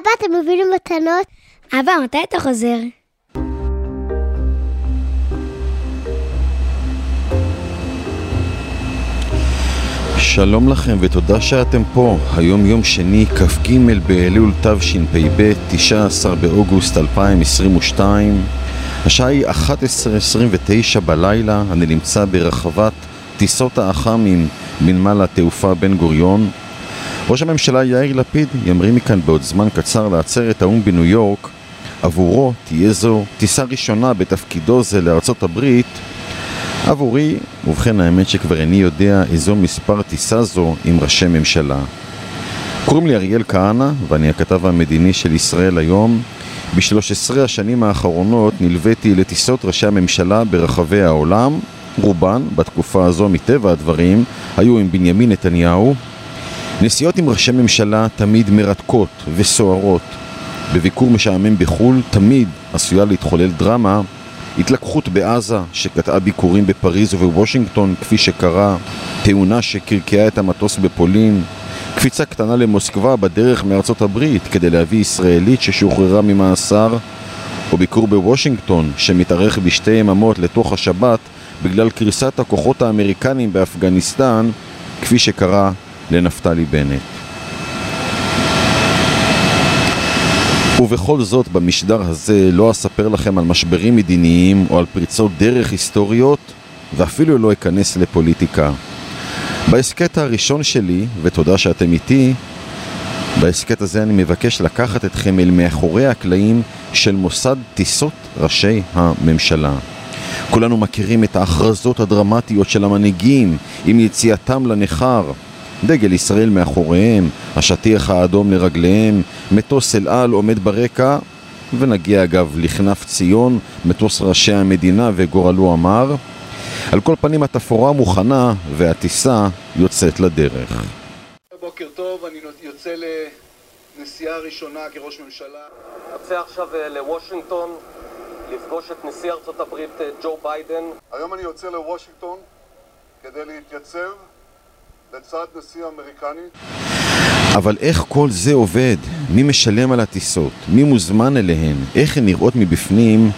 אבא, אתה מביא לי מתנות? אבא, מתי אתה חוזר? שלום לכם ותודה שאתם פה. היום יום שני, כ"ג באלול תשפ"ב, 19 באוגוסט 2022. השעה היא 11:29 בלילה, אני נמצא ברחבת טיסות האח"מים בנמל התעופה בן גוריון. ראש הממשלה יאיר לפיד ימריא מכאן בעוד זמן קצר לעצרת האו"ם בניו יורק. עבורו תהיה זו טיסה ראשונה בתפקידו זה לארצות הברית. עבורי, ובכן האמת שכבר איני יודע איזו מספר טיסה זו עם ראשי ממשלה. קוראים לי אריאל כהנא, ואני הכתב המדיני של ישראל היום. ב-13 השנים האחרונות נלוויתי לטיסות ראשי הממשלה ברחבי העולם. רובן, בתקופה הזו מטבע הדברים, היו עם בנימין נתניהו. נסיעות עם ראשי ממשלה תמיד מרתקות וסוערות. בביקור משעמם בחו"ל תמיד עשויה להתחולל דרמה. התלקחות בעזה שקטעה ביקורים בפריז ובוושינגטון כפי שקרה, תאונה שקרקעה את המטוס בפולין, קפיצה קטנה למוסקבה בדרך מארצות הברית כדי להביא ישראלית ששוחררה ממאסר, או ביקור בוושינגטון שמתארך בשתי יממות לתוך השבת בגלל קריסת הכוחות האמריקנים באפגניסטן, כפי שקרה לנפתלי בנט. ובכל זאת, במשדר הזה לא אספר לכם על משברים מדיניים או על פריצות דרך היסטוריות, ואפילו לא אכנס לפוליטיקה. בהסכת הראשון שלי, ותודה שאתם איתי, בהסכת הזה אני מבקש לקחת אתכם אל מאחורי הקלעים של מוסד טיסות ראשי הממשלה. כולנו מכירים את ההכרזות הדרמטיות של המנהיגים עם יציאתם לנכר. דגל ישראל מאחוריהם, השטיח האדום לרגליהם, מטוס אל על עומד ברקע, ונגיע אגב לכנף ציון, מטוס ראשי המדינה וגורלו אמר. על כל פנים התפאורה מוכנה והטיסה יוצאת לדרך. בוקר טוב, אני יוצא לנסיעה ראשונה כראש ממשלה. יוצא עכשיו אה, לוושינגטון לפגוש את נשיא ארצות הברית אה, ג'ו ביידן. היום אני יוצא לוושינגטון כדי להתייצב לצד נשיא אמריקני. אבל איך כל זה עובד? מי משלם על הטיסות? מי מוזמן אליהן? איך הן נראות מבפנים?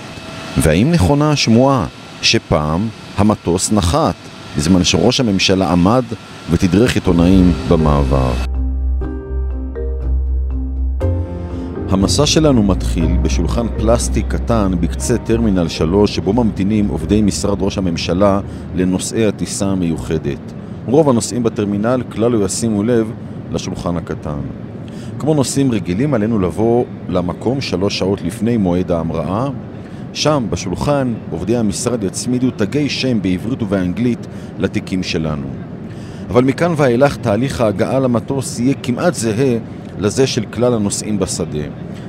והאם נכונה השמועה שפעם המטוס נחת בזמן שראש הממשלה עמד ותדרך עיתונאים במעבר? המסע שלנו מתחיל בשולחן פלסטיק קטן בקצה טרמינל 3 שבו ממתינים עובדי משרד ראש הממשלה לנושאי הטיסה המיוחדת. רוב הנוסעים בטרמינל כלל לא ישימו לב לשולחן הקטן. כמו נוסעים רגילים עלינו לבוא למקום שלוש שעות לפני מועד ההמראה. שם, בשולחן, עובדי המשרד יצמידו תגי שם בעברית ובאנגלית לתיקים שלנו. אבל מכאן ואילך תהליך ההגעה למטוס יהיה כמעט זהה לזה של כלל הנוסעים בשדה.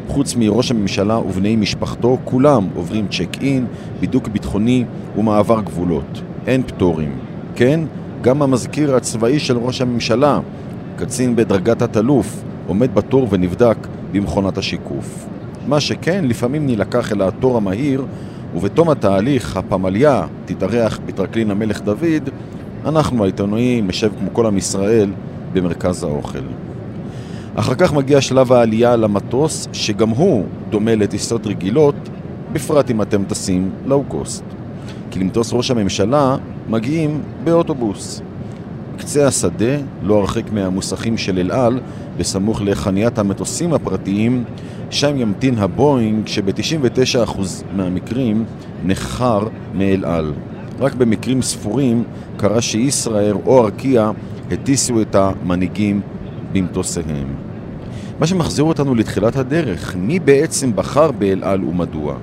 חוץ מראש הממשלה ובני משפחתו, כולם עוברים צ'ק אין, בידוק ביטחוני ומעבר גבולות. אין פטורים. כן, גם המזכיר הצבאי של ראש הממשלה, קצין בדרגת התלוף, עומד בתור ונבדק במכונת השיקוף. מה שכן, לפעמים נלקח אל התור המהיר, ובתום התהליך הפמליה תתארח בטרקלין המלך דוד, אנחנו העיתונאים נשב כמו כל עם ישראל במרכז האוכל. אחר כך מגיע שלב העלייה למטוס, שגם הוא דומה לטיסות רגילות, בפרט אם אתם טסים לואו-קוסט. כי למטוס ראש הממשלה מגיעים באוטובוס. קצה השדה, לא הרחק מהמוסכים של אל על, בסמוך לחניית המטוסים הפרטיים, שם ימתין הבואינג שב-99% מהמקרים נחר מאל על. רק במקרים ספורים קרה שישראייר או ארקיע הטיסו את המנהיגים במטוסיהם. מה שמחזיר אותנו לתחילת הדרך, מי בעצם בחר באל על ומדוע?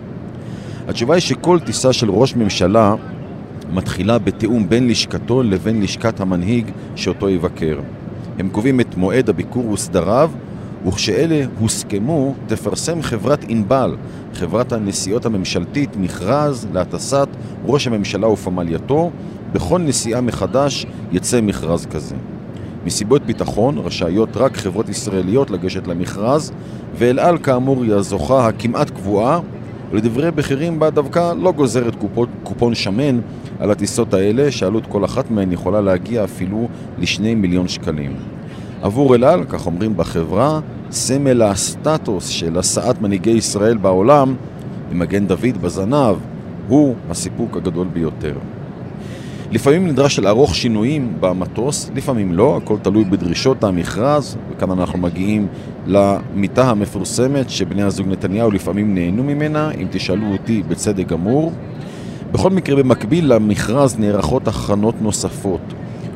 התשובה היא שכל טיסה של ראש ממשלה מתחילה בתיאום בין לשכתו לבין לשכת המנהיג שאותו יבקר. הם קובעים את מועד הביקור וסדריו, וכשאלה הוסכמו, תפרסם חברת ענבל, חברת הנסיעות הממשלתית, מכרז להטסת ראש הממשלה ופמלייתו. בכל נסיעה מחדש יצא מכרז כזה. מסיבות ביטחון רשאיות רק חברות ישראליות לגשת למכרז, ואל על כאמור היא הזוכה הכמעט קבועה, ולדברי בכירים בה דווקא לא גוזרת קופון, קופון שמן על הטיסות האלה, שעלות כל אחת מהן יכולה להגיע אפילו לשני מיליון שקלים. עבור אל על, כך אומרים בחברה, סמל הסטטוס של הסעת מנהיגי ישראל בעולם, ומגן דוד בזנב, הוא הסיפוק הגדול ביותר. לפעמים נדרש לערוך שינויים במטוס, לפעמים לא, הכל תלוי בדרישות המכרז, וכאן אנחנו מגיעים למיטה המפורסמת שבני הזוג נתניהו לפעמים נהנו ממנה, אם תשאלו אותי בצדק גמור. בכל מקרה, במקביל למכרז נערכות הכנות נוספות.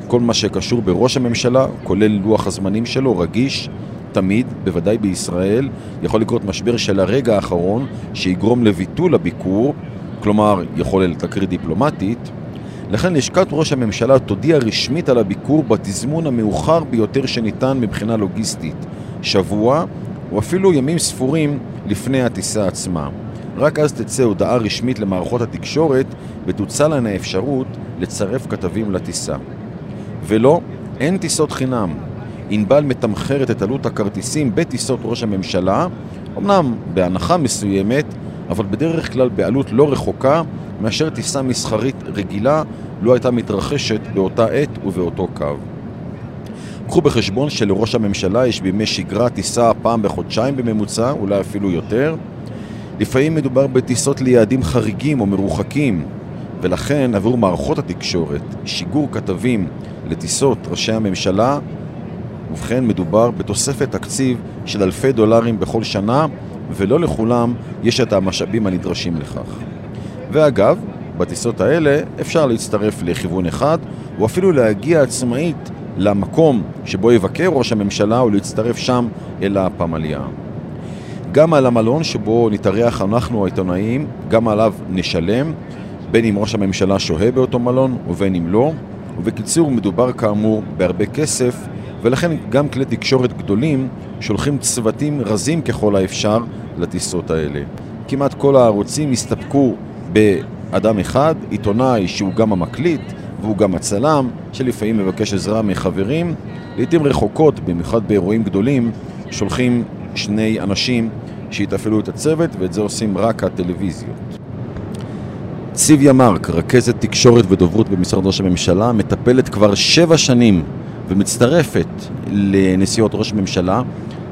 כל מה שקשור בראש הממשלה, כולל לוח הזמנים שלו, רגיש, תמיד, בוודאי בישראל, יכול לקרות משבר של הרגע האחרון שיגרום לביטול הביקור, כלומר יכולת תקרית דיפלומטית. לכן לשכת ראש הממשלה תודיע רשמית על הביקור בתזמון המאוחר ביותר שניתן מבחינה לוגיסטית, שבוע או אפילו ימים ספורים לפני הטיסה עצמה. רק אז תצא הודעה רשמית למערכות התקשורת ותוצע להן האפשרות לצרף כתבים לטיסה. ולא, אין טיסות חינם. ענבל מתמחרת את עלות הכרטיסים בטיסות ראש הממשלה, אמנם בהנחה מסוימת, אבל בדרך כלל בעלות לא רחוקה מאשר טיסה מסחרית רגילה לא הייתה מתרחשת באותה עת ובאותו קו. קחו בחשבון שלראש הממשלה יש בימי שגרה טיסה פעם בחודשיים בממוצע, אולי אפילו יותר. לפעמים מדובר בטיסות ליעדים חריגים או מרוחקים, ולכן עבור מערכות התקשורת, שיגור כתבים לטיסות ראשי הממשלה, ובכן מדובר בתוספת תקציב של אלפי דולרים בכל שנה, ולא לכולם יש את המשאבים הנדרשים לכך. ואגב, בטיסות האלה אפשר להצטרף לכיוון אחד, או אפילו להגיע עצמאית למקום שבו יבקר ראש הממשלה או להצטרף שם אל הפמליה. גם על המלון שבו נתארח אנחנו העיתונאים, גם עליו נשלם, בין אם ראש הממשלה שוהה באותו מלון ובין אם לא, ובקיצור מדובר כאמור בהרבה כסף, ולכן גם כלי תקשורת גדולים שולחים צוותים רזים ככל האפשר לטיסות האלה. כמעט כל הערוצים הסתפקו באדם אחד, עיתונאי שהוא גם המקליט והוא גם הצלם, שלפעמים מבקש עזרה מחברים. לעיתים רחוקות, במיוחד באירועים גדולים, שולחים שני אנשים שיתפעלו את הצוות, ואת זה עושים רק הטלוויזיות. ציוויה מרק, רכזת תקשורת ודוברות במשרד ראש הממשלה, מטפלת כבר שבע שנים ומצטרפת לנסיעות ראש הממשלה.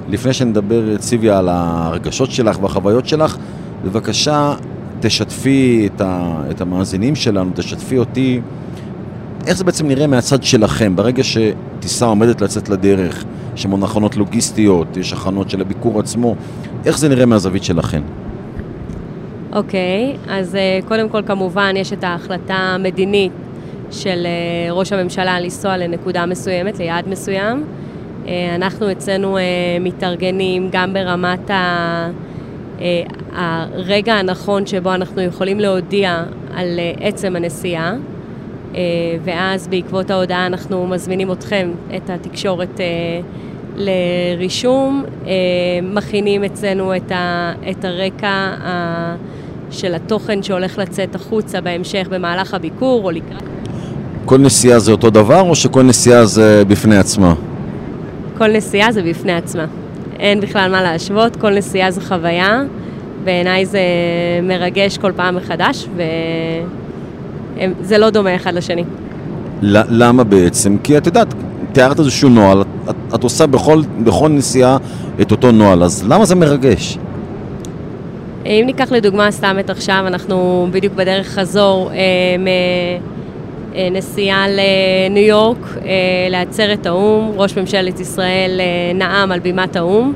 לפני שנדבר, ציוויה, על הרגשות שלך והחוויות שלך, בבקשה תשתפי את, ה, את המאזינים שלנו, תשתפי אותי, איך זה בעצם נראה מהצד שלכם, ברגע שטיסה עומדת לצאת לדרך, יש המון הכנות לוגיסטיות, יש הכנות של הביקור עצמו, איך זה נראה מהזווית שלכם? אוקיי, okay, אז uh, קודם כל כמובן יש את ההחלטה המדינית של uh, ראש הממשלה לנסוע לנקודה מסוימת, ליעד מסוים. Uh, אנחנו אצלנו מתארגנים גם ברמת ה... uh, הרגע הנכון שבו אנחנו יכולים להודיע על uh, עצם הנסיעה, uh, ואז בעקבות ההודעה אנחנו מזמינים אתכם, את התקשורת, לרישום, מכינים אצלנו את, ה, את הרקע ה, של התוכן שהולך לצאת החוצה בהמשך במהלך הביקור או לקראת... כל נסיעה זה אותו דבר או שכל נסיעה זה בפני עצמה? כל נסיעה זה בפני עצמה. אין בכלל מה להשוות, כל נסיעה זה חוויה. בעיניי זה מרגש כל פעם מחדש, וזה לא דומה אחד לשני. למה בעצם? כי את יודעת, תיארת איזשהו נוהל, את, את עושה בכל, בכל נסיעה את אותו נוהל, אז למה זה מרגש? אם ניקח לדוגמה סתם את עכשיו, אנחנו בדיוק בדרך חזור אה, מנסיעה לניו יורק אה, לעצרת האו"ם, ראש ממשלת ישראל אה, נאם על בימת האו"ם.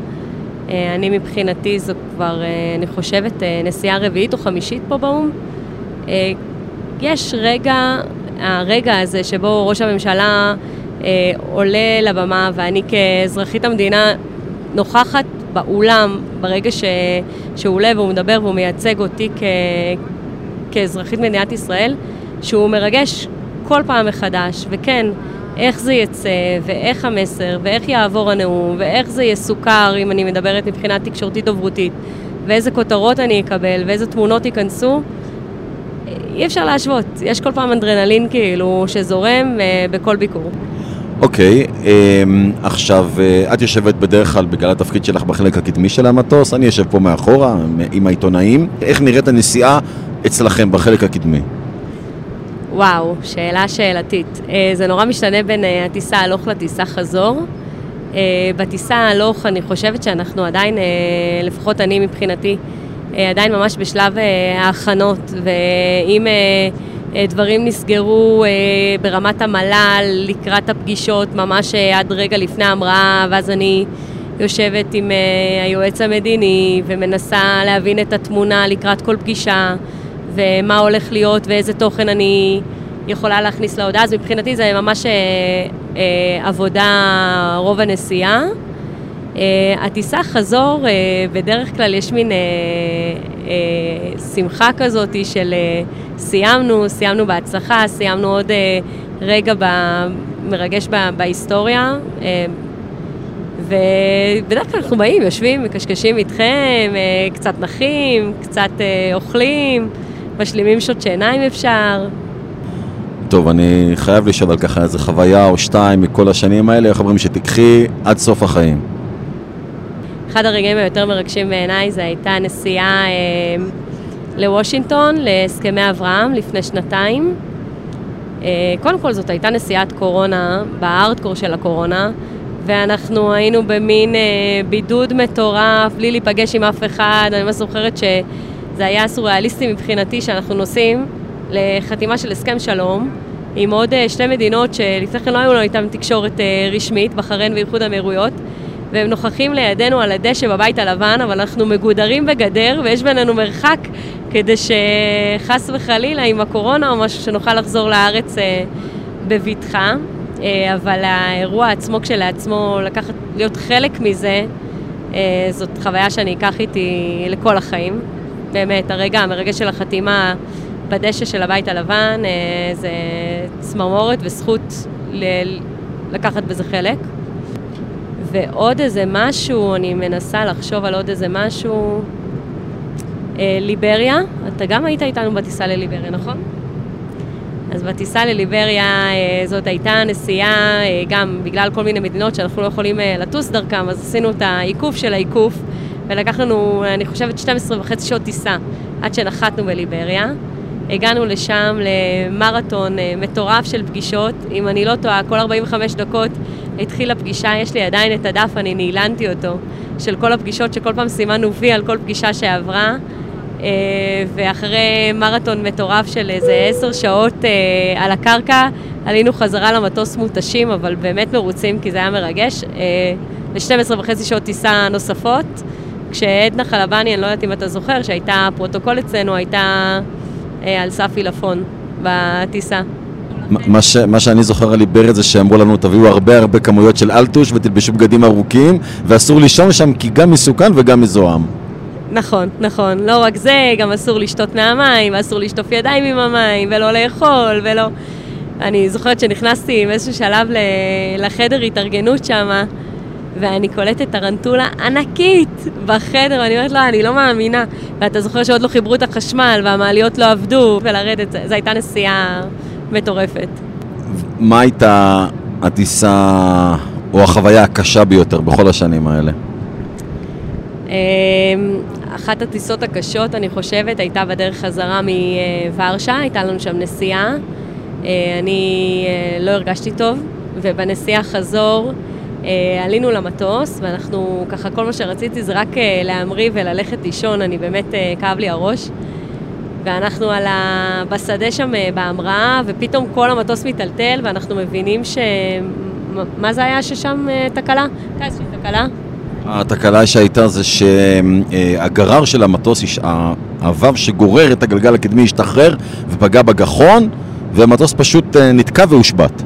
אה, אני מבחינתי זו כבר, אה, אני חושבת, אה, נסיעה רביעית או חמישית פה באו"ם. אה, יש רגע, הרגע הזה שבו ראש הממשלה אה, עולה לבמה ואני כאזרחית המדינה נוכחת באולם ברגע ש, שהוא עולה והוא מדבר והוא מייצג אותי כ, כאזרחית מדינת ישראל, שהוא מרגש כל פעם מחדש, וכן, איך זה יצא, ואיך המסר, ואיך יעבור הנאום, ואיך זה יסוכר אם אני מדברת מבחינה תקשורתית דוברותית, ואיזה כותרות אני אקבל, ואיזה תמונות ייכנסו, אי אפשר להשוות. יש כל פעם אנדרנלין כאילו שזורם אה, בכל ביקור. אוקיי, okay, אמ, um, עכשיו, uh, את יושבת בדרך כלל בגלל התפקיד שלך בחלק הקדמי של המטוס, אני יושב פה מאחורה עם העיתונאים. איך נראית הנסיעה אצלכם בחלק הקדמי? וואו, שאלה שאלתית. Uh, זה נורא משתנה בין uh, הטיסה הלוך לטיסה חזור. Uh, בטיסה הלוך, אני חושבת שאנחנו עדיין, לפחות אני מבחינתי, עדיין ממש בשלב ההכנות, ואם דברים נסגרו ברמת המל"ל לקראת הפגישות, ממש עד רגע לפני ההמראה, ואז אני יושבת עם היועץ המדיני ומנסה להבין את התמונה לקראת כל פגישה. ומה הולך להיות ואיזה תוכן אני יכולה להכניס להודעה. אז מבחינתי זה ממש אה, אה, עבודה רוב הנסיעה. אה, הטיסה חזור, אה, בדרך כלל יש מין אה, אה, שמחה כזאת של אה, סיימנו, סיימנו בהצלחה, סיימנו עוד אה, רגע ב, מרגש ב, בהיסטוריה. אה, ובדרך כלל אנחנו באים, יושבים, מקשקשים איתכם, אה, קצת נחים, קצת אה, אוכלים. משלימים שעות שינה אם אפשר. טוב, אני חייב לשאול על ככה איזה חוויה או שתיים מכל השנים האלה, איך אומרים שתיקחי עד סוף החיים. אחד הרגעים היותר מרגשים בעיניי זה הייתה נסיעה אה, לוושינגטון, להסכמי אברהם, לפני שנתיים. אה, קודם כל זאת הייתה נסיעת קורונה, בארדקור של הקורונה, ואנחנו היינו במין אה, בידוד מטורף, בלי להיפגש עם אף אחד. אני ממש זוכרת ש... זה היה סוריאליסטי מבחינתי שאנחנו נוסעים לחתימה של הסכם שלום עם עוד אה, שתי מדינות שלפני כן לא היו לנו איתן תקשורת אה, רשמית, בחריין ואיחוד האמירויות, והם נוכחים לידינו על הדשא בבית הלבן, אבל אנחנו מגודרים בגדר ויש בינינו מרחק כדי שחס וחלילה עם הקורונה או משהו שנוכל לחזור לארץ אה, בבטחה. אבל האירוע עצמו כשלעצמו, לקחת, להיות חלק מזה, זאת חוויה שאני אקח איתי לכל החיים. באמת, הרגע המרגש של החתימה בדשא של הבית הלבן אה, זה צמרמורת וזכות ל- לקחת בזה חלק. ועוד איזה משהו, אני מנסה לחשוב על עוד איזה משהו. אה, ליבריה, אתה גם היית איתנו בטיסה לליבריה, נכון? אז בטיסה לליבריה אה, זאת הייתה נסיעה, גם בגלל כל מיני מדינות שאנחנו לא יכולים לטוס דרכם, אז עשינו את העיקוף של העיקוף. ולקח לנו, אני חושבת, 12 וחצי שעות טיסה עד שנחתנו בליבריה. הגענו לשם למרתון אה, מטורף של פגישות. אם אני לא טועה, כל 45 דקות התחילה פגישה, יש לי עדיין את הדף, אני נעלנתי אותו, של כל הפגישות שכל פעם סימנו וי על כל פגישה שעברה. אה, ואחרי מרתון מטורף של איזה עשר שעות אה, על הקרקע, עלינו חזרה למטוס מותשים, אבל באמת מרוצים כי זה היה מרגש. ל-12 וחצי שעות טיסה נוספות. כשעדנה חלבני, אני לא יודעת אם אתה זוכר, שהייתה פרוטוקול אצלנו, הייתה אה, על סף עילפון בטיסה. מה, ש, מה שאני זוכר על ליברת זה שאמרו לנו תביאו הרבה הרבה כמויות של אלטוש ותלבשו בגדים ארוכים ואסור לישון שם כי גם מסוכן וגם מזוהם. נכון, נכון. לא רק זה, גם אסור לשתות מהמים, ואסור לשטוף ידיים עם המים, ולא לאכול, ולא... אני זוכרת שנכנסתי באיזשהו שלב לחדר התארגנות שמה, ואני קולטת טרנטולה ענקית בחדר, ואני אומרת לו, אני לא מאמינה. ואתה זוכר שעוד לא חיברו את החשמל, והמעליות לא עבדו, ולרדת, זו הייתה נסיעה מטורפת. מה הייתה הטיסה, או החוויה הקשה ביותר בכל השנים האלה? אמ, אחת הטיסות הקשות, אני חושבת, הייתה בדרך חזרה מוורשה, הייתה לנו שם נסיעה. אה, אני אה, לא הרגשתי טוב, ובנסיעה חזור עלינו למטוס, ואנחנו, ככה, כל מה שרציתי זה רק אה, להמריא וללכת לישון, אני באמת, אה, כאב לי הראש. ואנחנו על ה... בשדה שם בהמראה, ופתאום כל המטוס מיטלטל, ואנחנו מבינים ש... מה זה היה ששם תקלה? הייתה תקלה? התקלה שהייתה זה שהגרר של המטוס, הוו שגורר את הגלגל הקדמי השתחרר ופגע בגחון, והמטוס פשוט נתקע והושבת.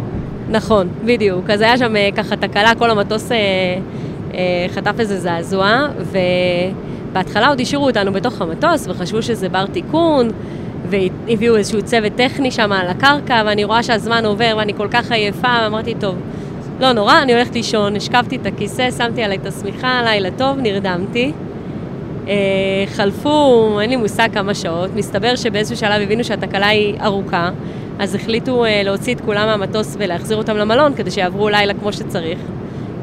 נכון, בדיוק. אז היה שם אה, ככה תקלה, כל המטוס אה, אה, חטף איזה זעזוע, ובהתחלה עוד השאירו אותנו בתוך המטוס, וחשבו שזה בר תיקון, והביאו איזשהו צוות טכני שם על הקרקע, ואני רואה שהזמן עובר ואני כל כך עייפה, ואמרתי, טוב, לא נורא, אני הולכת לישון, השכבתי את הכיסא, שמתי עליי את השמיכה, לילה טוב, נרדמתי. אה, חלפו, אין לי מושג כמה שעות, מסתבר שבאיזשהו שלב הבינו שהתקלה היא ארוכה, אז החליטו אה, להוציא את כולם מהמטוס ולהחזיר אותם למלון כדי שיעברו לילה כמו שצריך.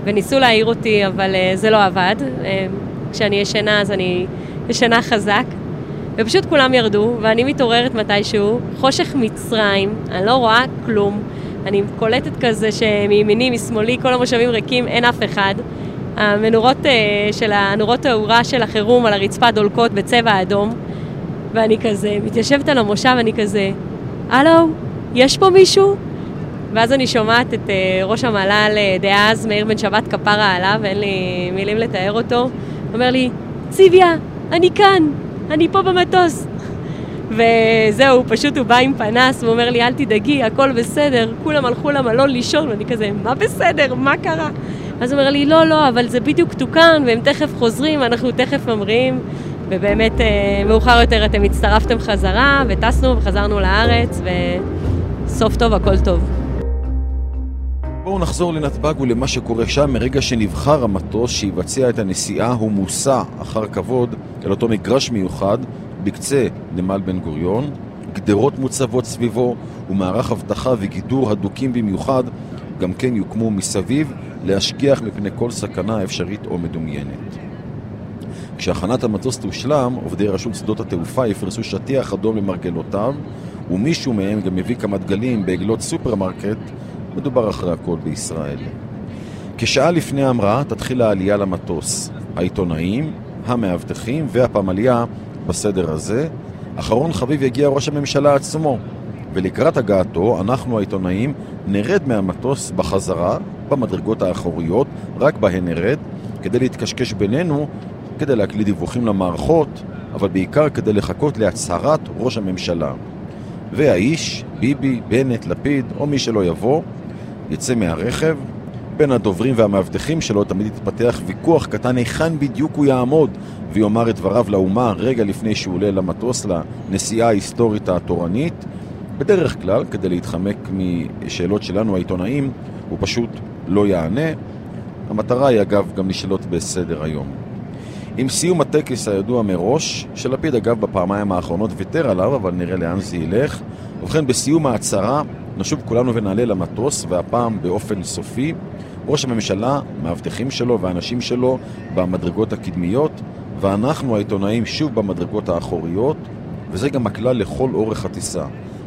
וניסו להעיר אותי, אבל אה, זה לא עבד. אה, כשאני ישנה אז אני ישנה חזק. ופשוט כולם ירדו, ואני מתעוררת מתישהו, חושך מצרים, אני לא רואה כלום. אני קולטת כזה שמימיני, משמאלי, כל המושבים ריקים, אין אף אחד. המנורות של הנורות האורה של החירום על הרצפה דולקות בצבע אדום, ואני כזה מתיישבת על המושב, אני כזה, הלו, יש פה מישהו? ואז אני שומעת את אה, ראש המל"ל אה, דאז, מאיר בן שבת כפרה עליו, אין לי מילים לתאר אותו, אומר לי, ציוויה, אני כאן, אני פה במטוס. וזהו, פשוט הוא בא עם פנס, הוא אומר לי, אל תדאגי, הכל בסדר, כולם הלכו למלון לישון, ואני כזה, מה בסדר, מה קרה? אז הוא אומר לי, לא, לא, אבל זה בדיוק תוקן, והם תכף חוזרים, ואנחנו תכף ממריאים. ובאמת, אה, מאוחר יותר אתם הצטרפתם חזרה, וטסנו וחזרנו לארץ, וסוף טוב, הכל טוב. בואו נחזור לנתב"ג ולמה שקורה שם מרגע שנבחר המטוס שיבצע את הנסיעה הוא מוסע אחר כבוד אל אותו מגרש מיוחד בקצה נמל בן גוריון, גדרות מוצבות סביבו ומערך אבטחה וגידור הדוקים במיוחד גם כן יוקמו מסביב להשגיח מפני כל סכנה אפשרית או מדומיינת. כשהכנת המטוס תושלם, עובדי רשות שדות התעופה יפרסו שטיח אדום למרגלותיו ומישהו מהם גם יביא כמה דגלים בעגלות סופרמרקט מדובר אחרי הכל בישראל. כשעה לפני ההמראה תתחיל העלייה למטוס. העיתונאים, המאבטחים והפמליה בסדר הזה. אחרון חביב יגיע ראש הממשלה עצמו, ולקראת הגעתו אנחנו העיתונאים נרד מהמטוס בחזרה, במדרגות האחוריות, רק בהן נרד, כדי להתקשקש בינינו, כדי להקליט דיווחים למערכות, אבל בעיקר כדי לחכות להצהרת ראש הממשלה. והאיש, ביבי, בנט, לפיד, או מי שלא יבוא, יצא מהרכב. בין הדוברים והמאבטחים שלו תמיד יתפתח ויכוח קטן היכן בדיוק הוא יעמוד ויאמר את דבריו לאומה רגע לפני שהוא עולה למטוס לנסיעה ההיסטורית התורנית. בדרך כלל, כדי להתחמק משאלות שלנו העיתונאים, הוא פשוט לא יענה. המטרה היא אגב גם לשלוט בסדר היום. עם סיום הטקס הידוע מראש, שלפיד אגב בפעמיים האחרונות ויתר עליו, אבל נראה לאן זה ילך. ובכן, בסיום ההצהרה נשוב כולנו ונעלה למטוס, והפעם באופן סופי. ראש הממשלה, מאבטחים שלו ואנשים שלו במדרגות הקדמיות, ואנחנו העיתונאים שוב במדרגות האחוריות, וזה גם הכלל לכל אורך הטיסה.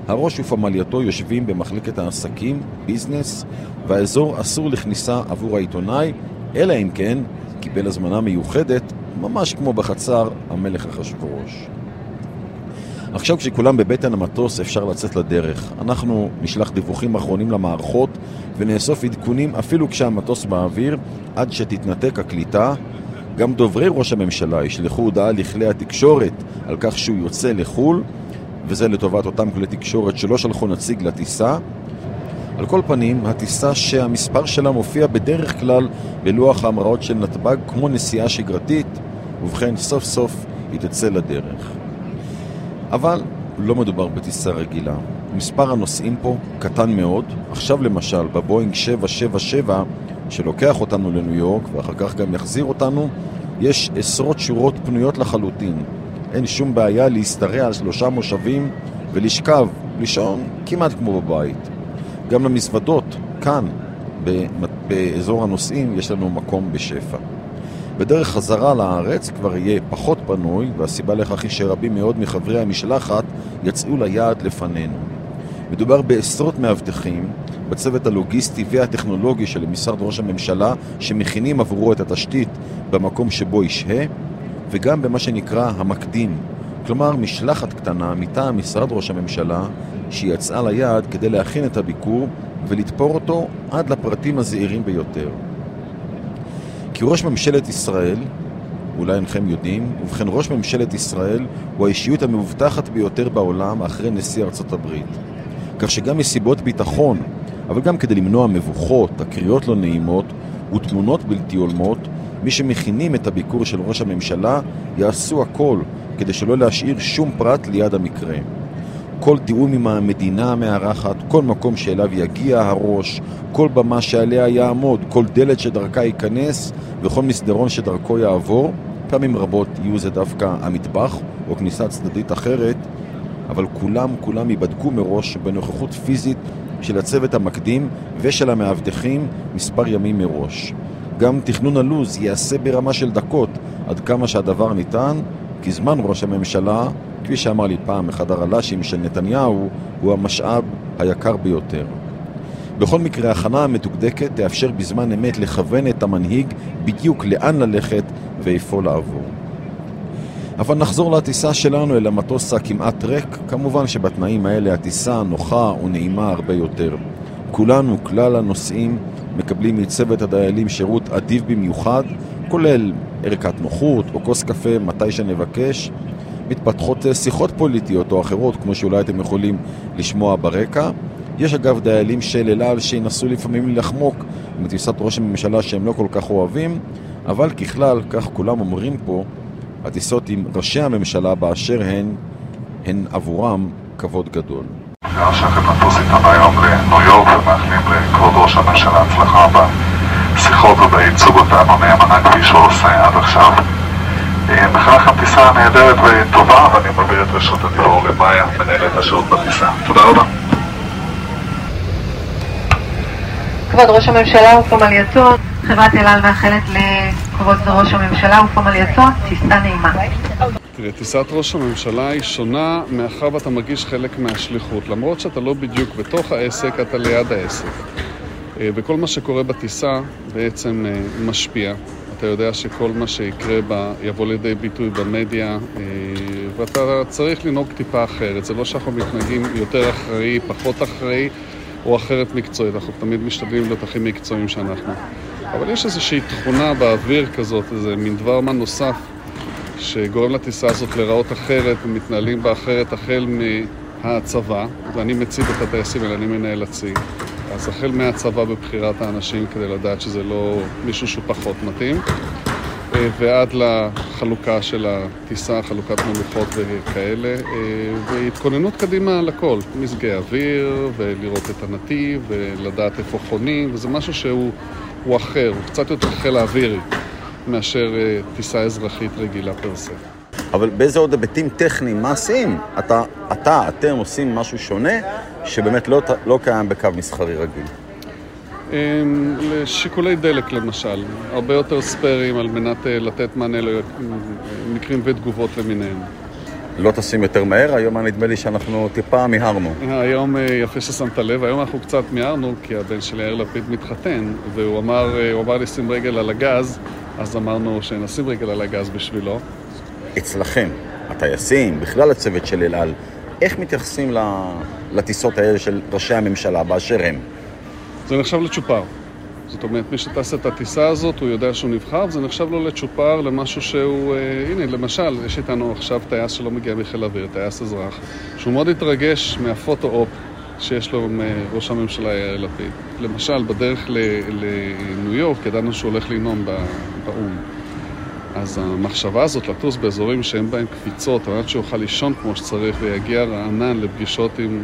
הראש ופמלייתו יושבים במחלקת העסקים, ביזנס, והאזור אסור לכניסה עבור העיתונאי, אלא אם כן קיבל הזמנה מיוחדת, ממש כמו בחצר המלך אחשוורוש. עכשיו כשכולם בבטן המטוס אפשר לצאת לדרך. אנחנו נשלח דיווחים אחרונים למערכות ונאסוף עדכונים אפילו כשהמטוס באוויר עד שתתנתק הקליטה. גם דוברי ראש הממשלה ישלחו הודעה לכלי התקשורת על כך שהוא יוצא לחו"ל וזה לטובת אותם כלי תקשורת שלא שלחו נציג לטיסה. על כל פנים, הטיסה שהמספר שלה מופיע בדרך כלל בלוח ההמראות של נתב"ג כמו נסיעה שגרתית, ובכן סוף סוף היא תצא לדרך. אבל לא מדובר בטיסה רגילה. מספר הנוסעים פה קטן מאוד. עכשיו למשל, בבואינג 777 שלוקח אותנו לניו יורק ואחר כך גם יחזיר אותנו, יש עשרות שורות פנויות לחלוטין. אין שום בעיה להשתרע על שלושה מושבים ולשכב, לישון כמעט כמו בבית. גם למזוודות, כאן, באזור הנוסעים, יש לנו מקום בשפע. בדרך חזרה לארץ כבר יהיה פחות פנוי, והסיבה לכך היא שרבים מאוד מחברי המשלחת יצאו ליעד לפנינו. מדובר בעשרות מאבטחים בצוות הלוגיסטי והטכנולוגי של משרד ראש הממשלה שמכינים עבורו את התשתית במקום שבו ישהה וגם במה שנקרא המקדים, כלומר משלחת קטנה מטעם משרד ראש הממשלה שיצאה ליעד כדי להכין את הביקור ולתפור אותו עד לפרטים הזעירים ביותר. כי ראש ממשלת ישראל, אולי אינכם יודעים, ובכן ראש ממשלת ישראל הוא האישיות המאובטחת ביותר בעולם אחרי נשיא ארצות הברית. כך שגם מסיבות ביטחון, אבל גם כדי למנוע מבוכות, תקריות לא נעימות ותמונות בלתי הולמות, מי שמכינים את הביקור של ראש הממשלה יעשו הכל כדי שלא להשאיר שום פרט ליד המקרה. כל תיאום עם המדינה המארחת, כל מקום שאליו יגיע הראש, כל במה שעליה יעמוד, כל דלת שדרכה ייכנס וכל מסדרון שדרכו יעבור. פעמים רבות יהיו זה דווקא המטבח או כניסה צדדית אחרת, אבל כולם כולם ייבדקו מראש בנוכחות פיזית של הצוות המקדים ושל המאבטחים מספר ימים מראש. גם תכנון הלו"ז ייעשה ברמה של דקות עד כמה שהדבר ניתן, כי זמן ראש הממשלה כפי שאמר לי פעם אחד הרל"שים של נתניהו, הוא המשאב היקר ביותר. בכל מקרה, ההכנה המדוקדקת תאפשר בזמן אמת לכוון את המנהיג בדיוק לאן ללכת ואיפה לעבור. אבל נחזור לטיסה שלנו אל המטוס הכמעט ריק, כמובן שבתנאים האלה הטיסה נוחה ונעימה הרבה יותר. כולנו, כלל הנוסעים, מקבלים מצוות הדיילים שירות אדיב במיוחד, כולל ערכת נוחות או כוס קפה מתי שנבקש. מתפתחות שיחות פוליטיות או אחרות, כמו שאולי אתם יכולים לשמוע ברקע. יש אגב דיילים של אל על שינסו לפעמים לחמוק מטיסת ראש הממשלה שהם לא כל כך אוהבים, אבל ככלל, כך כולם אומרים פה, הטיסות עם ראשי הממשלה באשר הן, הן עבורם כבוד גדול. היה שייכת לטוס איתם היום יורק ומאחלים לכבוד ראש הממשלה הצלחה בשיחות ובייצוג אותנו נאמנה כפי שהוא עושה עד עכשיו. מאחל לכם טיסה נהדרת וטובה ואני מעביר את רשות הדיבור למאיה, מנהלת השירות בטיסה. תודה רבה. כבוד ראש הממשלה ופמלייתו, חברת אל על מאחלת לכבוד ראש הממשלה ופמלייתו טיסה נעימה. תראה, טיסת ראש הממשלה היא שונה מאחר ואתה מרגיש חלק מהשליחות. למרות שאתה לא בדיוק בתוך העסק, אתה ליד העסק. וכל מה שקורה בטיסה בעצם משפיע. אתה יודע שכל מה שיקרה בה יבוא לידי ביטוי במדיה, ואתה צריך לנהוג טיפה אחרת. זה לא שאנחנו מתנהגים יותר אחראי, פחות אחראי, או אחרת מקצועית. אנחנו תמיד משתדלים להיות הכי מקצועיים שאנחנו. אבל יש איזושהי תכונה באוויר כזאת, איזה מין דבר מה נוסף, שגורם לטיסה הזאת להיראות אחרת ומתנהלים בה אחרת החל מהצבא, ואני מציב את הטייסים האלה, אני מנהל הצי. אז החל מהצבא בבחירת האנשים כדי לדעת שזה לא מישהו שהוא פחות מתאים, ועד לחלוקה של הטיסה, חלוקת מנוחות וכאלה, והתכוננות קדימה לכל, מזגי אוויר, ולראות את הנתיב, ולדעת איפה חונים, וזה משהו שהוא אחר, הוא קצת יותר חיל האווירי מאשר טיסה אזרחית רגילה פרסה. אבל באיזה עוד היבטים טכניים, מעשיים, אתה, אתה, אתם עושים משהו שונה, שבאמת לא, לא קיים בקו מסחרי רגיל? לשיקולי דלק למשל, הרבה יותר ספיירים על מנת לתת מענה למקרים ותגובות למיניהם. לא טסים יותר מהר? היום נדמה לי שאנחנו טיפה מיהרנו. היום יפה ששמת לב, היום אנחנו קצת מיהרנו, כי הבן שלי יאיר לפיד מתחתן, והוא אמר, אמר לי שים רגל על הגז, אז אמרנו שנשים רגל על הגז בשבילו. אצלכם, הטייסים, בכלל הצוות של אל על, איך מתייחסים לטיסות האלה של ראשי הממשלה באשר הם? זה נחשב לצ'ופר. זאת אומרת, מי שטס את הטיסה הזאת, הוא יודע שהוא נבחר, וזה נחשב לו לצ'ופר, למשהו שהוא... אה, הנה, למשל, יש איתנו עכשיו טייס שלא מגיע מחיל אוויר, טייס אזרח, שהוא מאוד התרגש מהפוטו-אופ שיש לו מראש הממשלה יאיר לפיד. למשל, בדרך לניו יורק, ידענו שהוא הולך לנאום באו"ם. אז המחשבה הזאת לטוס באזורים שאין בהם קפיצות, על מנת שהוא יוכל לישון כמו שצריך ויגיע רענן לפגישות עם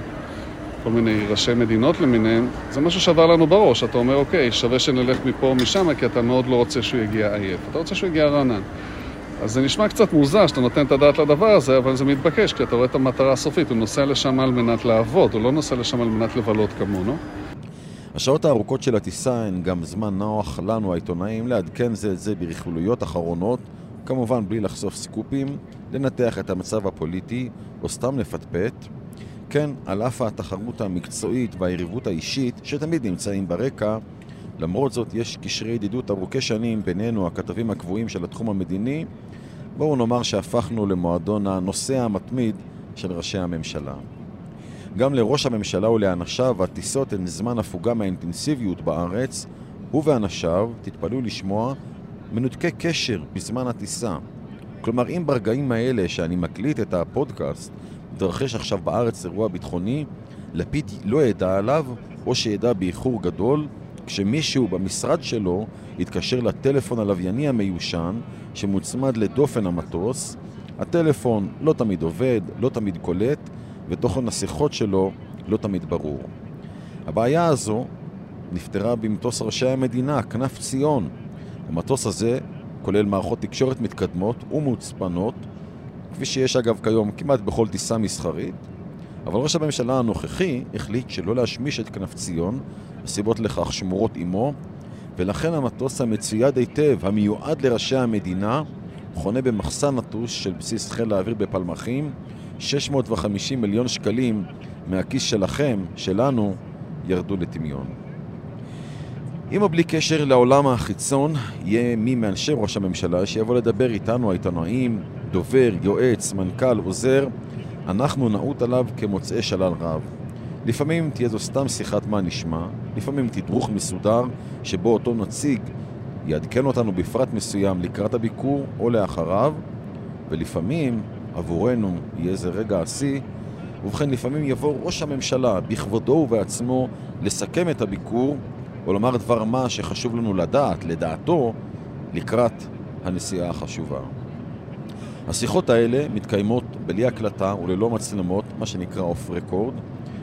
כל מיני ראשי מדינות למיניהם, זה משהו שעבר לנו בראש. אתה אומר, אוקיי, שווה שנלך מפה או משם, כי אתה מאוד לא רוצה שהוא יגיע עייף. אתה רוצה שהוא יגיע רענן. אז זה נשמע קצת מוזר שאתה נותן את הדעת לדבר הזה, אבל זה מתבקש, כי אתה רואה את המטרה הסופית. הוא נוסע לשם על מנת לעבוד, הוא לא נוסע לשם על מנת לבלות כמונו. השעות הארוכות של הטיסה הן גם זמן נוח לנו, העיתונאים, לעדכן זה את זה ברכבולויות אחרונות, כמובן בלי לחשוף סקופים, לנתח את המצב הפוליטי, או סתם לפטפט. כן, על אף התחרות המקצועית והיריבות האישית, שתמיד נמצאים ברקע, למרות זאת יש קשרי ידידות ארוכי שנים בינינו, הכתבים הקבועים של התחום המדיני. בואו נאמר שהפכנו למועדון הנושא המתמיד של ראשי הממשלה. גם לראש הממשלה ולאנשיו הטיסות הן זמן הפוגה מהאינטנסיביות בארץ, הוא ואנשיו, תתפלאו לשמוע, מנותקי קשר בזמן הטיסה. כלומר, אם ברגעים האלה שאני מקליט את הפודקאסט, מתרחש עכשיו בארץ אירוע ביטחוני, לפיד לא ידע עליו, או שידע באיחור גדול, כשמישהו במשרד שלו יתקשר לטלפון הלווייני המיושן שמוצמד לדופן המטוס, הטלפון לא תמיד עובד, לא תמיד קולט, ותוכן השיחות שלו לא תמיד ברור. הבעיה הזו נפתרה במטוס ראשי המדינה, כנף ציון. המטוס הזה כולל מערכות תקשורת מתקדמות ומוצפנות, כפי שיש אגב כיום כמעט בכל טיסה מסחרית, אבל ראש הממשלה הנוכחי החליט שלא להשמיש את כנף ציון, הסיבות לכך שמורות עמו, ולכן המטוס המצויד היטב, המיועד לראשי המדינה, חונה במחסן נטוש של בסיס חיל האוויר בפלמחים, 650 מיליון שקלים מהכיס שלכם, שלנו, ירדו לטמיון. עם או בלי קשר לעולם החיצון, יהיה מי מאנשי ראש הממשלה שיבוא לדבר איתנו, העיתונאים, דובר, יועץ, מנכ"ל, עוזר, אנחנו נעוט עליו כמוצאי שלל רב. לפעמים תהיה זו סתם שיחת מה נשמע, לפעמים תדרוך מסודר שבו אותו נציג יעדכן אותנו בפרט מסוים לקראת הביקור או לאחריו, ולפעמים עבורנו יהיה זה רגע השיא, ובכן לפעמים יבוא ראש הממשלה בכבודו ובעצמו לסכם את הביקור או לומר דבר מה שחשוב לנו לדעת, לדעתו, לקראת הנסיעה החשובה. השיחות האלה מתקיימות בלי הקלטה וללא מצלמות, מה שנקרא אוף רקורד.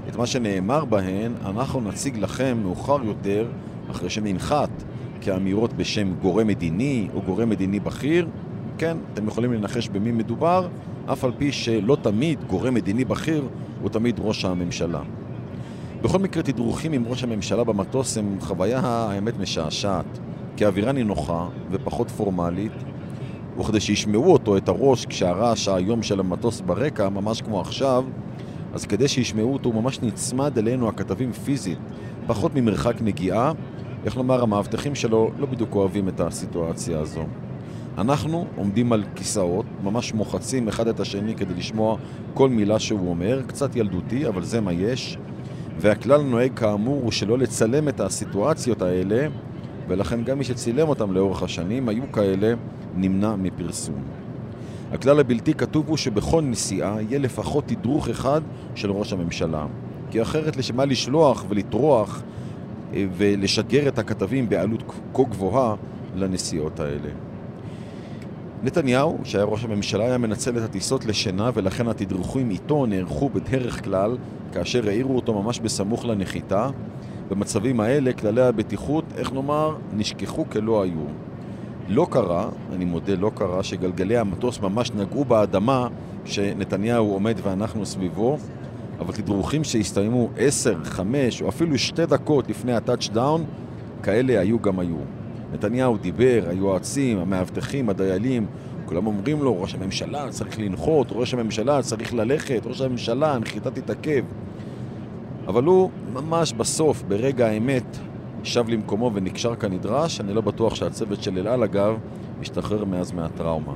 את מה שנאמר בהן אנחנו נציג לכם מאוחר יותר, אחרי שננחת כאמירות בשם גורם מדיני או גורם מדיני בכיר. כן, אתם יכולים לנחש במי מדובר, אף על פי שלא תמיד גורם מדיני בכיר הוא תמיד ראש הממשלה. בכל מקרה, תדרוכים עם ראש הממשלה במטוס הם חוויה האמת משעשעת, כי האווירה נינוחה ופחות פורמלית, וכדי שישמעו אותו, את הראש, כשהרעש האיום של המטוס ברקע, ממש כמו עכשיו, אז כדי שישמעו אותו, הוא ממש נצמד אלינו, הכתבים פיזית, פחות ממרחק נגיעה. איך לומר, המאבטחים שלו לא בדיוק אוהבים את הסיטואציה הזו. אנחנו עומדים על כיסאות, ממש מוחצים אחד את השני כדי לשמוע כל מילה שהוא אומר, קצת ילדותי, אבל זה מה יש. והכלל נוהג כאמור הוא שלא לצלם את הסיטואציות האלה, ולכן גם מי שצילם אותם לאורך השנים היו כאלה נמנע מפרסום. הכלל הבלתי כתוב הוא שבכל נסיעה יהיה לפחות תדרוך אחד של ראש הממשלה. כי אחרת לשם מה לשלוח ולטרוח אה, ולשגר את הכתבים בעלות כה גבוהה לנסיעות האלה. נתניהו, שהיה ראש הממשלה, היה מנצל את הטיסות לשינה ולכן התדרוכים איתו נערכו בדרך כלל כאשר העירו אותו ממש בסמוך לנחיתה. במצבים האלה כללי הבטיחות, איך נאמר, נשכחו כלא היו. לא קרה, אני מודה, לא קרה, שגלגלי המטוס ממש נגעו באדמה שנתניהו עומד ואנחנו סביבו, אבל תדרוכים שהסתיימו 10, 5 או אפילו 2 דקות לפני ה touchdown, כאלה היו גם היו. נתניהו דיבר, היועצים, המאבטחים, הדיילים, כולם אומרים לו, ראש הממשלה צריך לנחות, ראש הממשלה צריך ללכת, ראש הממשלה, הנחיתה תתעכב. אבל הוא ממש בסוף, ברגע האמת, שב למקומו ונקשר כנדרש, אני לא בטוח שהצוות של אלעל אגב השתחרר מאז מהטראומה.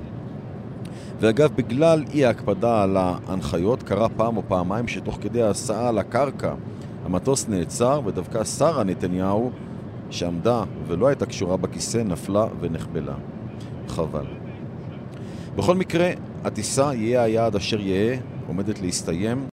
ואגב, בגלל אי ההקפדה על ההנחיות, קרה פעם או פעמיים שתוך כדי ההסעה על הקרקע המטוס נעצר ודווקא שרה נתניהו שעמדה ולא הייתה קשורה בכיסא נפלה ונחבלה. חבל. בכל מקרה, הטיסה יהיה היעד אשר יהיה, עומדת להסתיים.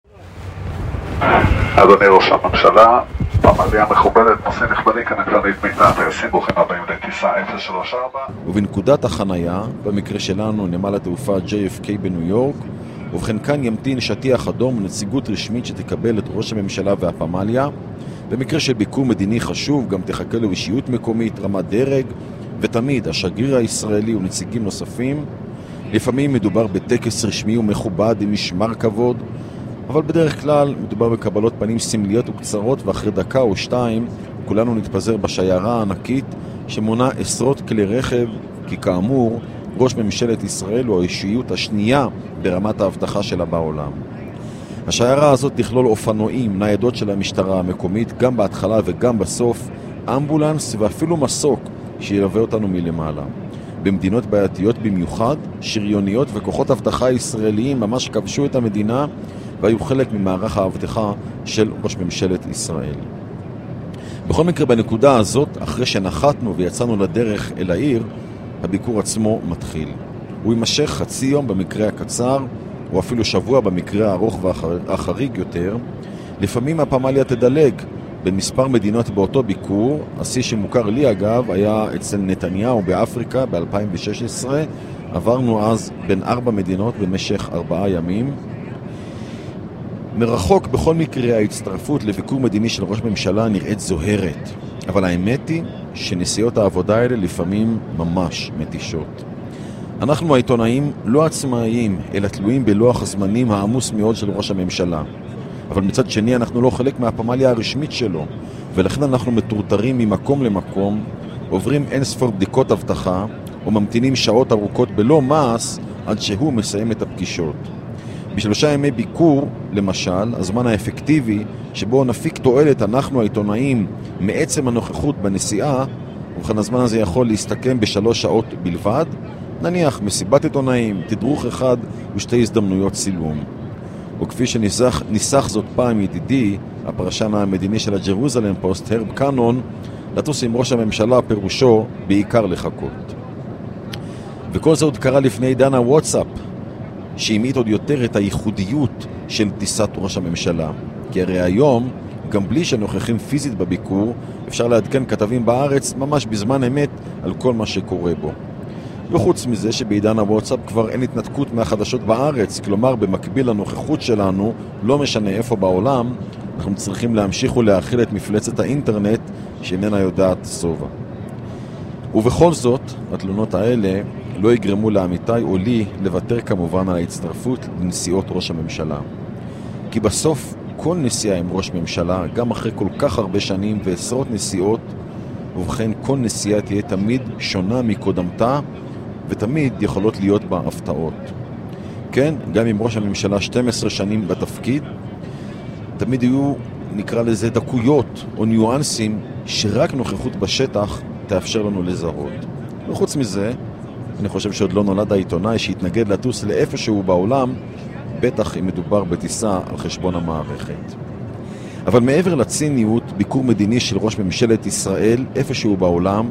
אדוני ראש הממשלה, במליאה מכובדת, נושא נכבדי כנקרנית מיטה, טייסים ברוכים הבאים לטיסה 034. ובנקודת החנייה, במקרה שלנו נמל התעופה JFK בניו יורק, ובכן כאן ימתין שטיח אדום ונציגות רשמית שתקבל את ראש הממשלה והפמליה. במקרה של ביקור מדיני חשוב, גם תחכה לו אישיות מקומית, רמת דרג, ותמיד השגריר הישראלי ונציגים נוספים. לפעמים מדובר בטקס רשמי ומכובד עם משמר כבוד, אבל בדרך כלל מדובר בקבלות פנים סמליות וקצרות, ואחרי דקה או שתיים כולנו נתפזר בשיירה הענקית שמונה עשרות כלי רכב, כי כאמור, ראש ממשלת ישראל הוא האישיות השנייה ברמת האבטחה שלה בעולם. השיירה הזאת תכלול אופנועים, ניידות של המשטרה המקומית, גם בהתחלה וגם בסוף, אמבולנס ואפילו מסוק שילווה אותנו מלמעלה. במדינות בעייתיות במיוחד, שריוניות וכוחות אבטחה ישראליים ממש כבשו את המדינה והיו חלק ממערך האבטחה של ראש ממשלת ישראל. בכל מקרה, בנקודה הזאת, אחרי שנחתנו ויצאנו לדרך אל העיר, הביקור עצמו מתחיל. הוא יימשך חצי יום במקרה הקצר, או אפילו שבוע במקרה הארוך והחריג יותר. לפעמים הפמליה תדלג בין מספר מדינות באותו ביקור. השיא שמוכר לי אגב היה אצל נתניהו באפריקה ב-2016. עברנו אז בין ארבע מדינות במשך ארבעה ימים. מרחוק בכל מקרה ההצטרפות לביקור מדיני של ראש ממשלה נראית זוהרת, אבל האמת היא שנסיעות העבודה האלה לפעמים ממש מתישות. אנחנו העיתונאים לא עצמאיים, אלא תלויים בלוח הזמנים העמוס מאוד של ראש הממשלה. אבל מצד שני אנחנו לא חלק מהפמליה הרשמית שלו, ולכן אנחנו מטורטרים ממקום למקום, עוברים אין ספור בדיקות אבטחה, וממתינים שעות ארוכות בלא מעש עד שהוא מסיים את הפגישות. בשלושה ימי ביקור, למשל, הזמן האפקטיבי שבו נפיק תועלת אנחנו העיתונאים מעצם הנוכחות בנסיעה, ובכן הזמן הזה יכול להסתכם בשלוש שעות בלבד, נניח מסיבת עיתונאים, תדרוך אחד ושתי הזדמנויות צילום. וכפי שניסח זאת פעם ידידי, הפרשן המדיני של הג'רוזלם פוסט, הרב קינון, לטוס עם ראש הממשלה פירושו בעיקר לחכות. וכל זה עוד קרה לפני עידן הוואטסאפ, שהמעיט עוד יותר את הייחודיות של טיסת ראש הממשלה. כי הרי היום, גם בלי שנוכחים פיזית בביקור, אפשר לעדכן כתבים בארץ ממש בזמן אמת על כל מה שקורה בו. וחוץ מזה שבעידן הוואטסאפ כבר אין התנתקות מהחדשות בארץ, כלומר במקביל לנוכחות שלנו, לא משנה איפה בעולם, אנחנו צריכים להמשיך ולהכיל את מפלצת האינטרנט שאיננה יודעת שובע. ובכל זאת, התלונות האלה לא יגרמו לעמיתי או לי לוותר כמובן על ההצטרפות לנסיעות ראש הממשלה. כי בסוף כל נסיעה עם ראש ממשלה, גם אחרי כל כך הרבה שנים ועשרות נסיעות, ובכן כל נסיעה תהיה תמיד שונה מקודמתה ותמיד יכולות להיות בה הפתעות. כן, גם אם ראש הממשלה 12 שנים בתפקיד, תמיד יהיו, נקרא לזה, דקויות או ניואנסים שרק נוכחות בשטח תאפשר לנו לזהות. וחוץ מזה, אני חושב שעוד לא נולד העיתונאי שהתנגד לטוס לאיפשהו בעולם, בטח אם מדובר בטיסה על חשבון המערכת. אבל מעבר לציניות, ביקור מדיני של ראש ממשלת ישראל איפשהו בעולם,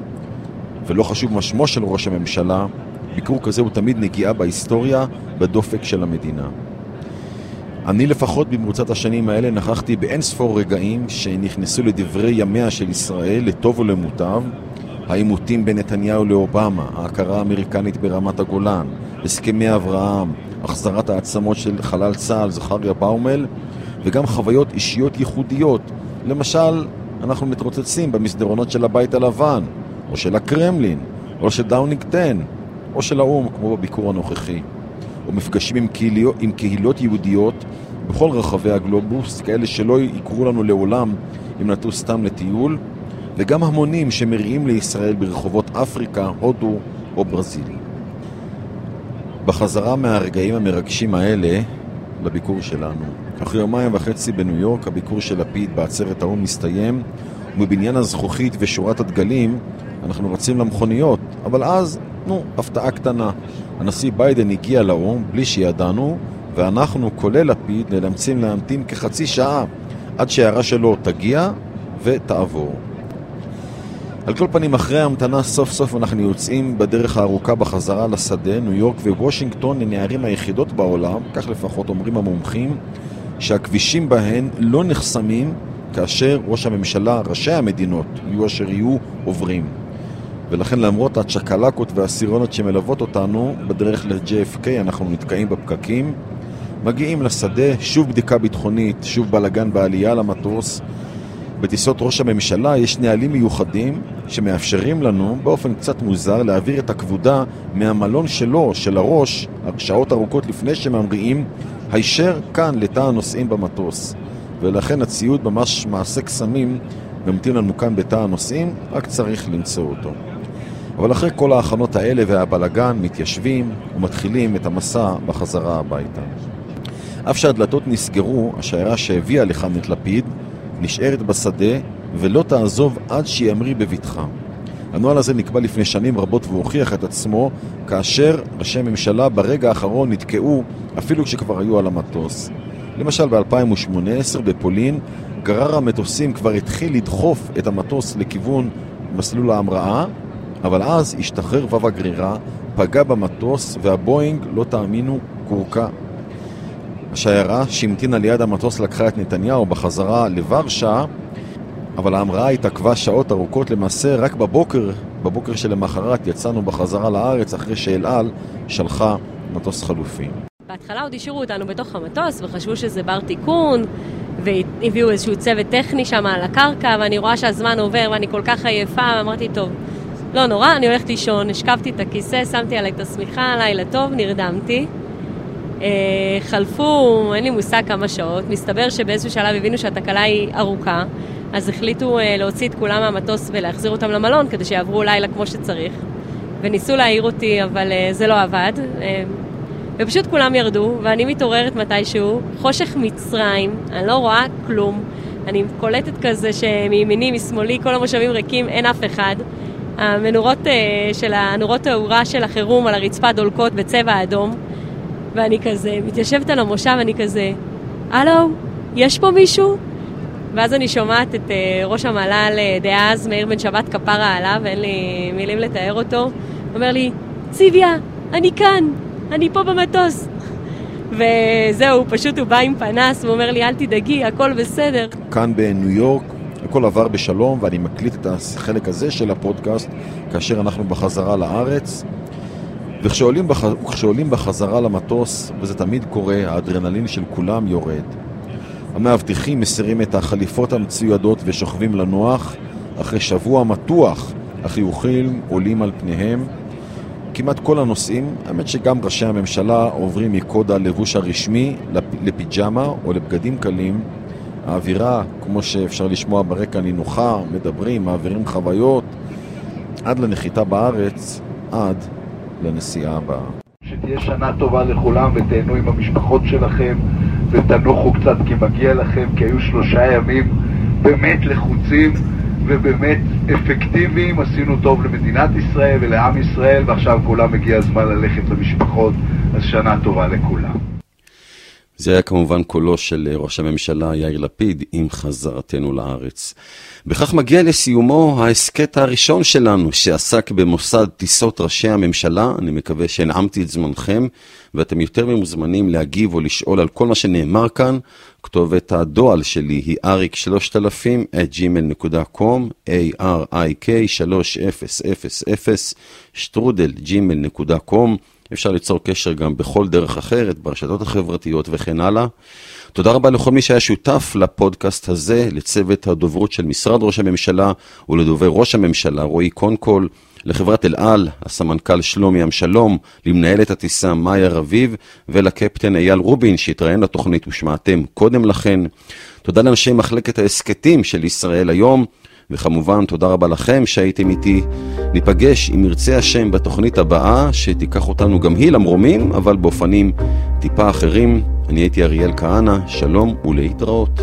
ולא חשוב מה שמו של ראש הממשלה, ביקור כזה הוא תמיד נגיעה בהיסטוריה, בדופק של המדינה. אני לפחות במרוצת השנים האלה נכחתי באין ספור רגעים שנכנסו לדברי ימיה של ישראל, לטוב ולמוטב, העימותים בין נתניהו לאובמה, ההכרה האמריקנית ברמת הגולן, הסכמי אברהם, החזרת העצמות של חלל צה"ל זכריה באומל, וגם חוויות אישיות ייחודיות. למשל, אנחנו מתרוצצים במסדרונות של הבית הלבן, או של הקרמלין, או של דאונינג 10, או של האו"ם, כמו בביקור הנוכחי. או מפגשים עם, קהיליות, עם קהילות יהודיות בכל רחבי הגלובוס, כאלה שלא יקרו לנו לעולם אם נטוס סתם לטיול, וגם המונים שמריעים לישראל ברחובות אפריקה, הודו או ברזיל. בחזרה מהרגעים המרגשים האלה לביקור שלנו. אחרי יומיים וחצי בניו יורק, הביקור של לפיד בעצרת האו"ם מסתיים, ומבניין הזכוכית ושורת הדגלים אנחנו רצים למכוניות, אבל אז, נו, הפתעה קטנה. הנשיא ביידן הגיע לאו"ם בלי שידענו, ואנחנו, כולל לפיד, נאלצים להמתין כחצי שעה עד שההערה שלו תגיע ותעבור. על כל פנים, אחרי ההמתנה סוף סוף אנחנו יוצאים בדרך הארוכה בחזרה לשדה, ניו יורק ווושינגטון הן הערים היחידות בעולם, כך לפחות אומרים המומחים, שהכבישים בהן לא נחסמים כאשר ראש הממשלה, ראשי המדינות, יהיו אשר יהיו, עוברים. ולכן למרות הצ'קלקות והסירונות שמלוות אותנו, בדרך ל-JFK אנחנו נתקעים בפקקים, מגיעים לשדה, שוב בדיקה ביטחונית, שוב בלגן בעלייה למטוס, בטיסות ראש הממשלה יש נהלים מיוחדים שמאפשרים לנו באופן קצת מוזר להעביר את הכבודה מהמלון שלו, של הראש, שעות ארוכות לפני שממריאים, הישר כאן לתא הנוסעים במטוס. ולכן הציוד ממש מעשה קסמים ממתין לנו כאן בתא הנוסעים, רק צריך למצוא אותו. אבל אחרי כל ההכנות האלה והבלגן מתיישבים ומתחילים את המסע בחזרה הביתה. אף שהדלתות נסגרו, השיירה שהביאה לכאן את לפיד נשארת בשדה ולא תעזוב עד שימריא בבטחה. הנוהל הזה נקבע לפני שנים רבות והוכיח את עצמו כאשר ראשי ממשלה ברגע האחרון נתקעו אפילו כשכבר היו על המטוס. למשל ב-2018 בפולין גרר המטוסים כבר התחיל לדחוף את המטוס לכיוון מסלול ההמראה אבל אז השתחרר וו הגרירה, פגע במטוס והבואינג, לא תאמינו, קורקע השיירה שהמתינה ליד המטוס לקחה את נתניהו בחזרה לוורשה, אבל ההמראה התעכבה שעות ארוכות למעשה רק בבוקר, בבוקר שלמחרת יצאנו בחזרה לארץ אחרי שאל על שלחה מטוס חלופי. בהתחלה עוד השאירו אותנו בתוך המטוס וחשבו שזה בר תיקון והביאו איזשהו צוות טכני שם על הקרקע ואני רואה שהזמן עובר ואני כל כך עייפה ואמרתי טוב, לא נורא, אני הולכת לישון, השכבתי את הכיסא, שמתי עליי את השמיכה, לילה טוב, נרדמתי אה, חלפו, אין לי מושג כמה שעות, מסתבר שבאיזשהו שלב הבינו שהתקלה היא ארוכה, אז החליטו אה, להוציא את כולם מהמטוס ולהחזיר אותם למלון כדי שיעברו לילה כמו שצריך. וניסו להעיר אותי, אבל אה, זה לא עבד. ופשוט כולם ירדו, ואני מתעוררת מתישהו, חושך מצרים, אני לא רואה כלום. אני קולטת כזה שמימיני, משמאלי, כל המושבים ריקים, אין אף אחד. המנורות uh, של הנורות האורה של החירום על הרצפה דולקות בצבע אדום. ואני כזה מתיישבת על המושב, אני כזה, הלו, יש פה מישהו? ואז אני שומעת את uh, ראש המל"ל uh, דאז, מאיר בן שבת כפרה עליו, אין לי מילים לתאר אותו. אומר לי, ציוויה, אני כאן, אני פה במטוס. וזהו, פשוט הוא בא עם פנס, הוא אומר לי, אל תדאגי, הכל בסדר. כאן בניו יורק, הכל עבר בשלום, ואני מקליט את החלק הזה של הפודקאסט כאשר אנחנו בחזרה לארץ. וכשעולים בח... בחזרה למטוס, וזה תמיד קורה, האדרנלין של כולם יורד. המאבטחים מסירים את החליפות המצוידות ושוכבים לנוח. אחרי שבוע מתוח, החיוכים עולים על פניהם. כמעט כל הנושאים, האמת שגם ראשי הממשלה עוברים מקוד הלבוש הרשמי לפיג'מה או לבגדים קלים. האווירה, כמו שאפשר לשמוע ברקע, נינוחה, מדברים, מעבירים חוויות, עד לנחיתה בארץ, עד לנסיעה הבאה. שתהיה שנה טובה לכולם ותהנו עם המשפחות שלכם ותנוחו קצת כי מגיע לכם, כי היו שלושה ימים באמת לחוצים ובאמת אפקטיביים, עשינו טוב למדינת ישראל ולעם ישראל ועכשיו כולם הגיע הזמן ללכת למשפחות, אז שנה טובה לכולם. זה היה כמובן קולו של אה, ראש הממשלה יאיר לפיד עם חזרתנו לארץ. בכך מגיע לסיומו ההסכת הראשון שלנו, שעסק במוסד טיסות ראשי הממשלה. אני מקווה שהנעמתי את זמנכם, ואתם יותר ממוזמנים להגיב או לשאול על כל מה שנאמר כאן. כתובת הדואל שלי היא אריק 3000 at gmail.com, a-r-i-k 3000 שטרודל gmail.com. אפשר ליצור קשר גם בכל דרך אחרת, ברשתות החברתיות וכן הלאה. תודה רבה לכל מי שהיה שותף לפודקאסט הזה, לצוות הדוברות של משרד ראש הממשלה ולדובר ראש הממשלה רועי קונקול, לחברת אל על, הסמנכ"ל שלומי שלום, למנהלת הטיסה מאיה רביב ולקפטן אייל רובין שהתראיין לתוכנית ושמעתם קודם לכן. תודה לאנשי מחלקת ההסכתים של ישראל היום. וכמובן, תודה רבה לכם שהייתם איתי. ניפגש, אם ירצה השם, בתוכנית הבאה, שתיקח אותנו גם היא למרומים, אבל באופנים טיפה אחרים. אני הייתי אריאל כהנא, שלום ולהתראות.